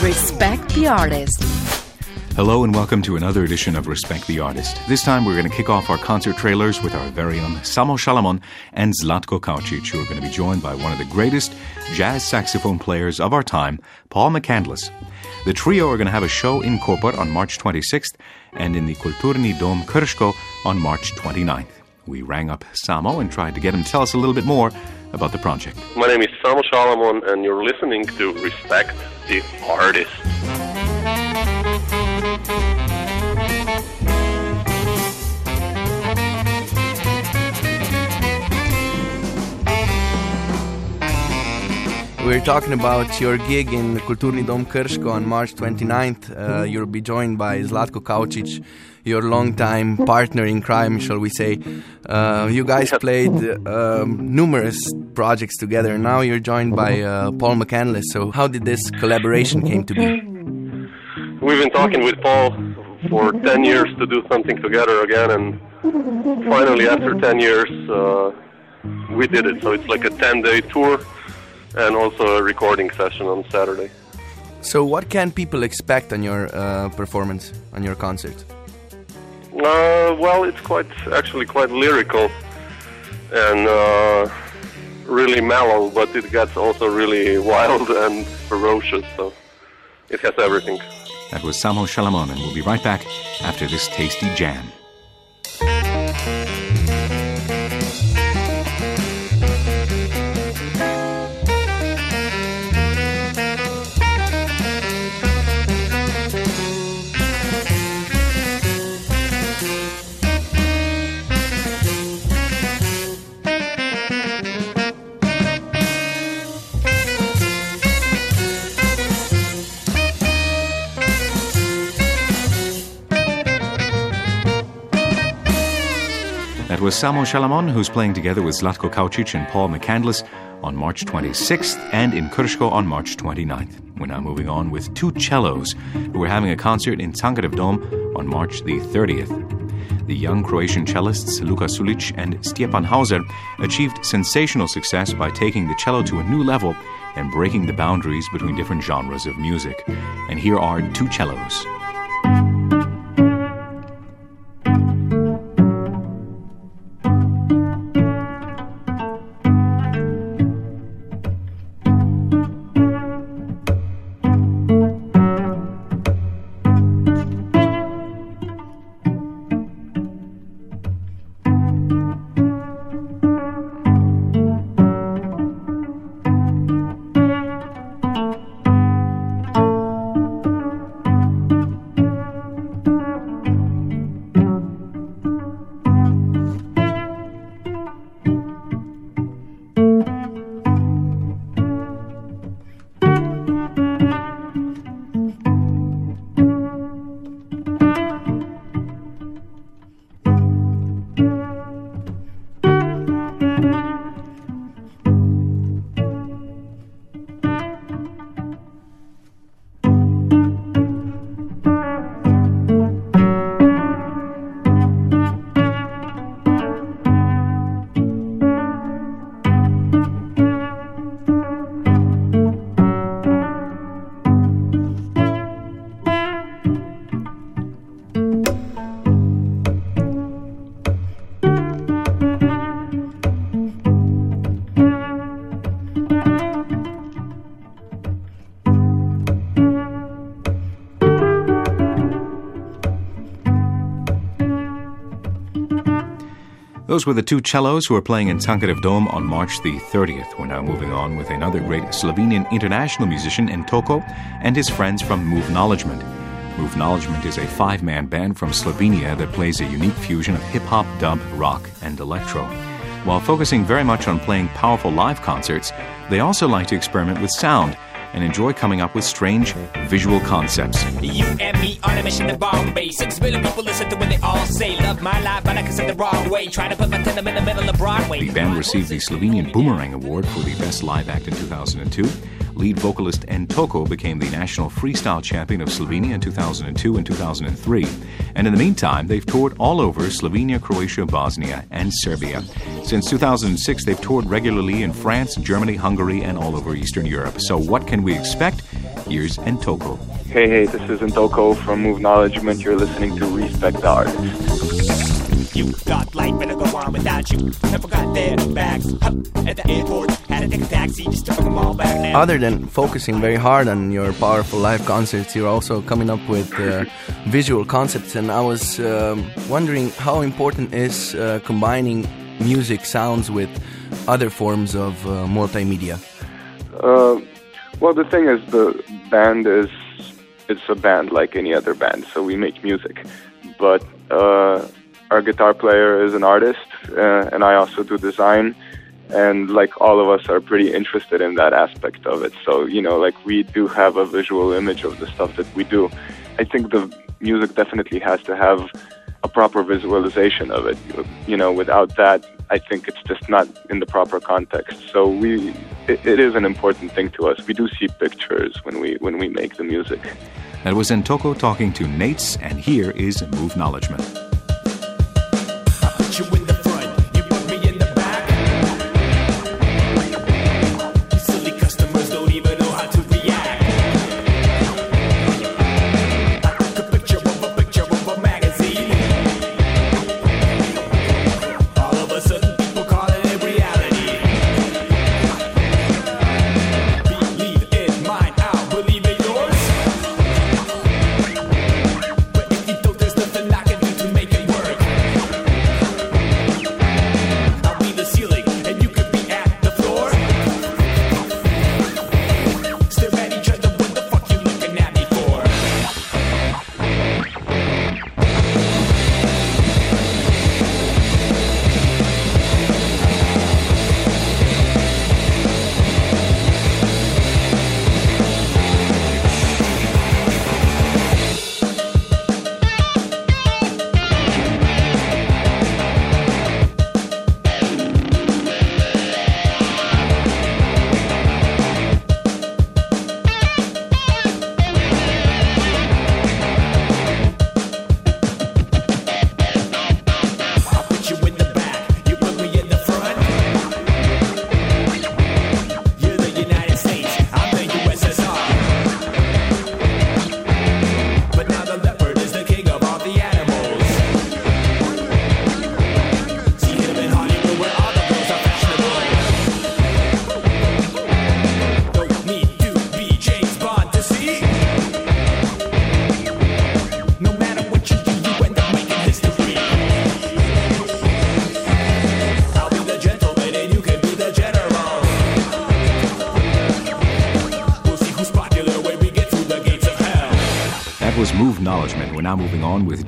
Respect the Artist. Hello and welcome to another edition of Respect the Artist. This time we're going to kick off our concert trailers with our very own Samo Šalamon and Zlatko Kaučić, who are going to be joined by one of the greatest jazz saxophone players of our time, Paul McCandless. The trio are going to have a show in Koper on March 26th and in the Kulturni Dom Krško on March 29th. We rang up Samo and tried to get him to tell us a little bit more about the project. My name is Samo Šalamon, and you're listening to Respect the Artist. We're talking about your gig in Kulturni Dom Krško on March 29th. Uh, you'll be joined by Zlatko Kaučić, your longtime partner in crime, shall we say. Uh, you guys played um, numerous projects together. Now you're joined by uh, Paul McCandless. So, how did this collaboration came to be? We've been talking with Paul for 10 years to do something together again, and finally, after 10 years, uh, we did it. So, it's like a 10 day tour and also a recording session on Saturday. So, what can people expect on your uh, performance, on your concert? Uh, well, it's quite actually quite lyrical and uh, really mellow, but it gets also really wild and ferocious. So it has everything. That was Samo Šalamon, and we'll be right back after this tasty jam. Was Samo Šalamon, who's playing together with Zlatko Kaučić and Paul McCandless on March 26th and in Krško on March 29th. We're now moving on with two cellos who are having a concert in Cankarjev Dom on March the 30th. The young Croatian cellists Luka Šulić and Stjepan Hauser achieved sensational success by taking the cello to a new level and breaking the boundaries between different genres of music. And here are two cellos. Those were the two cellos who were playing in Cankarjev Dom on March the 30th. We're now moving on with another great Slovenian international musician, N'toko, and his friends from Move Knowledgement. Move Knowledgement is a five man band from Slovenia that plays a unique fusion of hip hop, dub, rock, and electro. While focusing very much on playing powerful live concerts, they also like to experiment with sound and enjoy coming up with strange visual concepts. You and me on a mission to Bombay. Six billion people listen to what they all say. Love my life, but I the wrong way. Trying to put my in the middle of Broadway. The band received the Slovenian Boomerang Award for the Best Live Act in 2002. Lead vocalist N'toko became the national freestyle champion of Slovenia in 2002 and 2003. And in the meantime, they've toured all over Slovenia, Croatia, Bosnia, and Serbia. Since 2006, they've toured regularly in France, Germany, Hungary, and all over Eastern Europe. So, what can we expect? Here's N'toko. Hey, hey, this is N'toko from Move Knowledgement. You're listening to Respect the Artist. You thought life better go on without you. Never got their bags. Up at the airport, had to take a taxi just to bring them all back now. Other than focusing very hard on your powerful live concerts, you're also coming up with uh, visual concepts. And I was um, wondering how important is uh, combining music sounds with other forms of uh, multimedia. Uh, well, the thing is, the band is it's a band like any other band, so we make music. But uh, our guitar player is an artist, uh, and I also do design. And like all of us are pretty interested in that aspect of it. So, you know, like we do have a visual image of the stuff that we do. I think the music definitely has to have a proper visualization of it. You know, without that, I think it's just not in the proper context. So we, it, it is an important thing to us. We do see pictures when we when we make the music. That was N'toko talking to Nates, and here is Move Knowledgement.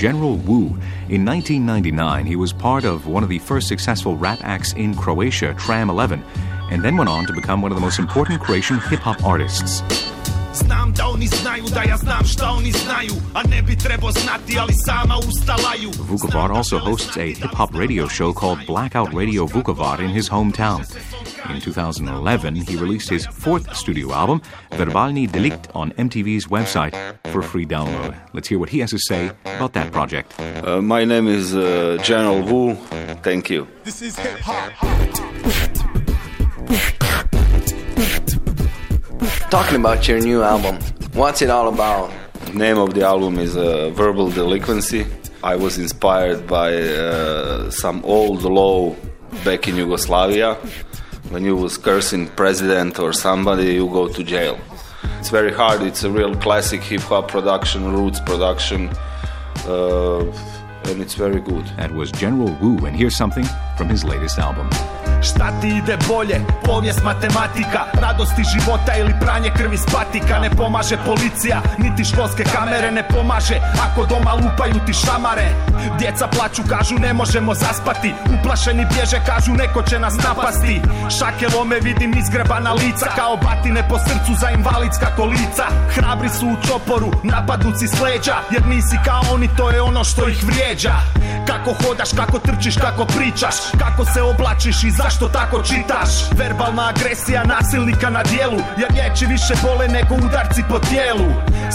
General Wu. In 1999, he was part of one of the first successful rap acts in Croatia, Tram 11, and then went on to become one of the most important Croatian hip hop artists. Znam da oni znaju da ja znam šta oni znaju A ne bi trebao znati ali sama usta laju Vukovar also hosts a hip hop radio show called Blackout Radio Vukovar in his hometown. In 2011, he released his fourth studio album, Verbalni Delikt, on MTV's website for free download. Let's hear what he has to say about that project. Uh, my name is uh, General Wu. Thank you. This is hip hop Talking about your new album, what's it all about? Name of the album is uh, Verbal Delinquency. I was inspired by uh, some old law back in Yugoslavia. When you was cursing president or somebody, you go to jail. It's very hard. It's a real classic hip hop production, roots production, uh, and it's very good. That was General Wu, and here's something from his latest album. Šta ti ide bolje? Povijest, matematika Radosti života ili pranje krvi s patika. Ne pomaže policija, niti školske kamere Ne pomaže. Ako doma lupaju ti šamare Djeca plaću, kažu ne možemo zaspati. Uplašeni bježe, kažu neko će nas napasti. Šake lome, vidim izgrebana lica Kao batine po srcu za invalidska kolica. Hrabri su u čoporu, napadnuci s leđa Jer nisi kao oni, to je ono što ih vrijeđa. Kako hodaš, kako trčiš, kako pričaš Kako se oblačiš i zašto zašto tako čitaš? Verbalna agresija nasilnika na dijelu Jer riječi više bole nego udarci po tijelu.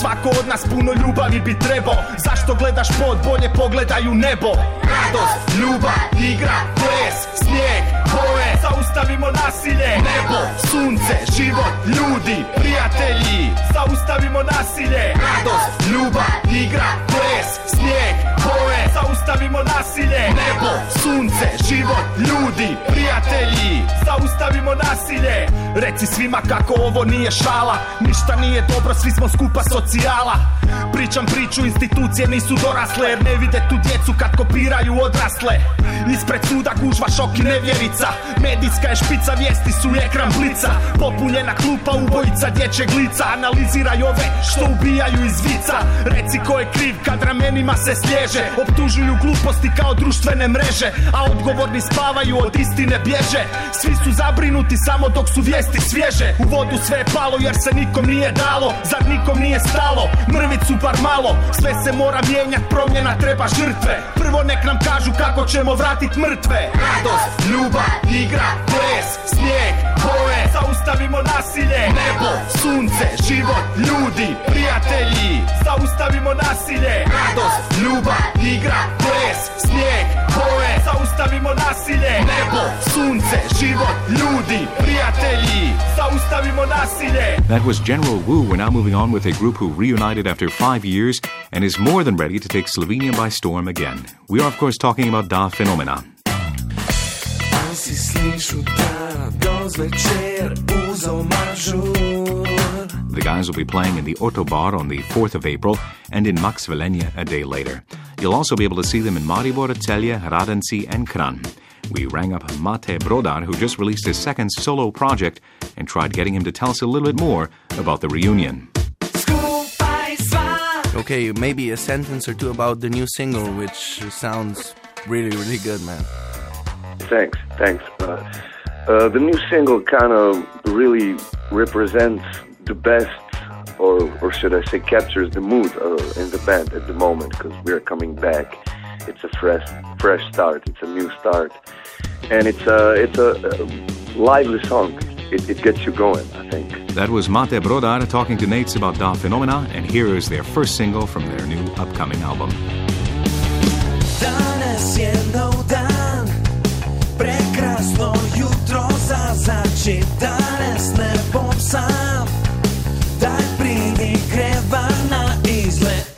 Svako od nas puno ljubavi bi trebao Zašto gledaš pod, bolje pogledaj u nebo. Radost, ljubav, igra, ples, snijeg, boje. Zaustavimo nasilje, nebo, sunce, život, ljudi, prijatelji. Zaustavimo nasilje, radost, ljubav, igra, ples, snijeg, boje. Zaustavimo nasilje, nebo, sunce, život, ljudi, prijatelji Zaustavimo nasilje. Reci svima kako ovo nije šala. Ništa nije dobro, svi smo skupa socijala. Pričam priču, institucije nisu dorasle Jer ne vide tu djecu kad kopiraju odrasle. Ispred suda gužva šok i nevjerica. Medijska je špica, vijesti su ekran blica. Popunjena klupa, ubojica dječjeg lica. Analiziraj ove što ubijaju iz vica. Reci ko je kriv kad ramenima se slježe. Optužuju gluposti kao društvene mreže A odgovorni spavaju od istine bježe. Svi su zabrinuti samo dok su vijesti svježe. U vodu sve je palo jer se nikom nije dalo. Zar nikom nije stalo, mrvicu bar malo. Sve se mora mijenjat, promjena treba žrtve. Prvo nek nam kažu kako ćemo vratit mrtve. Radost, ljubav, igra, ples, snijeg, boje. Zaustavimo nasilje, nebo, sunce, život, ljudi, prijatelji. Zaustavimo nasilje, radost, ljubav, igra, ples, snijeg, Zaustavimo nasilje, nebo, sunce, život, ljudi, prijatelji Zaustavimo nasilje That was General Wu. We're now moving on with a group who reunited after five years and is more than ready to take Slovenia by storm again. We are, of course, talking about Da Phenomena. si slišu da do zvečer uzol mažur The guys will be playing in the Orto Bar on the 4th of April and in Max Velenje a day later. You'll also be able to see them in Maribor, Celje, Radenci, and Kranj. We rang up Mate Brodar, who just released his second solo project, and tried getting him to tell us a little bit more about the reunion. Okay, maybe a sentence or two about the new single, which sounds really, really good, man. Thanks, thanks. Uh, uh, the new single kind of really represents the best, or or should I say, captures the mood uh, in the band at the moment because we're coming back. It's a fresh, fresh start. It's a new start, and it's a it's a, uh lively song. It, it gets you going. I think. That was Mate Brodar talking to Nates about Da Phenomena, and here is their first single from their new upcoming album. Danes je nov dan Prekrasno jutro za začet Danes ne bom sam Daj prinik kreva na izlet.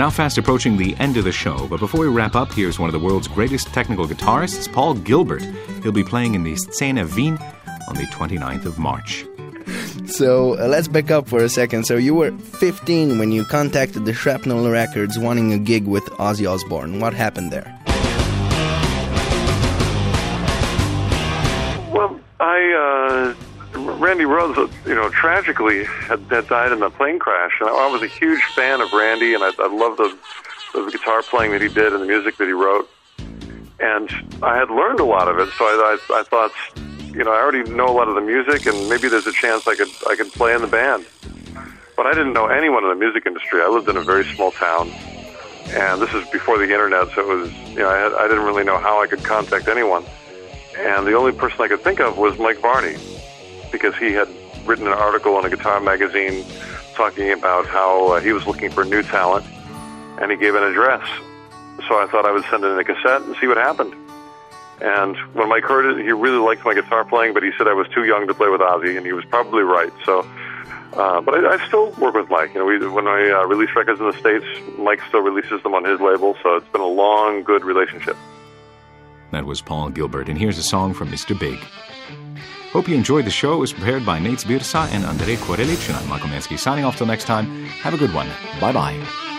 Now fast approaching the end of the show, but before we wrap up, here's one of the world's greatest technical guitarists, Paul Gilbert. He'll be playing in the Szene Wien on the 29th of March. So uh, let's back up for a second. So you were 15 when you contacted the Shrapnel Records wanting a gig with Ozzy Osbourne. What happened there? Uh, you know, tragically had, had died in a plane crash, and I, I was a huge fan of Randy, and I, I loved the, the guitar playing that he did and the music that he wrote. And I had learned a lot of it, so I, I, I thought, you know, I already know a lot of the music, and maybe there's a chance I could I could play in the band. But I didn't know anyone in the music industry. I lived in a very small town, and this is before the internet, so it was, you know, I, had, I didn't really know how I could contact anyone. And the only person I could think of was Mike Varney, because he had written an article in a guitar magazine talking about how uh, he was looking for new talent, and he gave an address. So I thought I would send in a cassette and see what happened. And when Mike heard it, he really liked my guitar playing, but he said I was too young to play with Ozzy, and he was probably right. So, uh, but I, I still work with Mike. You know, we, when I uh, release records in the states, Mike still releases them on his label. So it's been a long, good relationship. That was Paul Gilbert, and here's a song from Mr. Big. Hope you enjoyed the show. It was prepared by Nate Birsa and Andrei Korelic, and I'm Michael Mansky signing off till next time. Have a good one. Bye bye.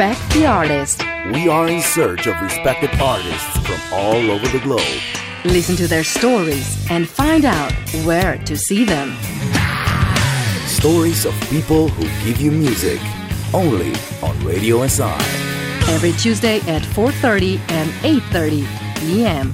Respect the artist. We are in search of respected artists from all over the globe. Listen to their stories and find out where to see them. Stories of people who give you music. Only on Radio SI. Every Tuesday at 4:30 and 8:30 p.m.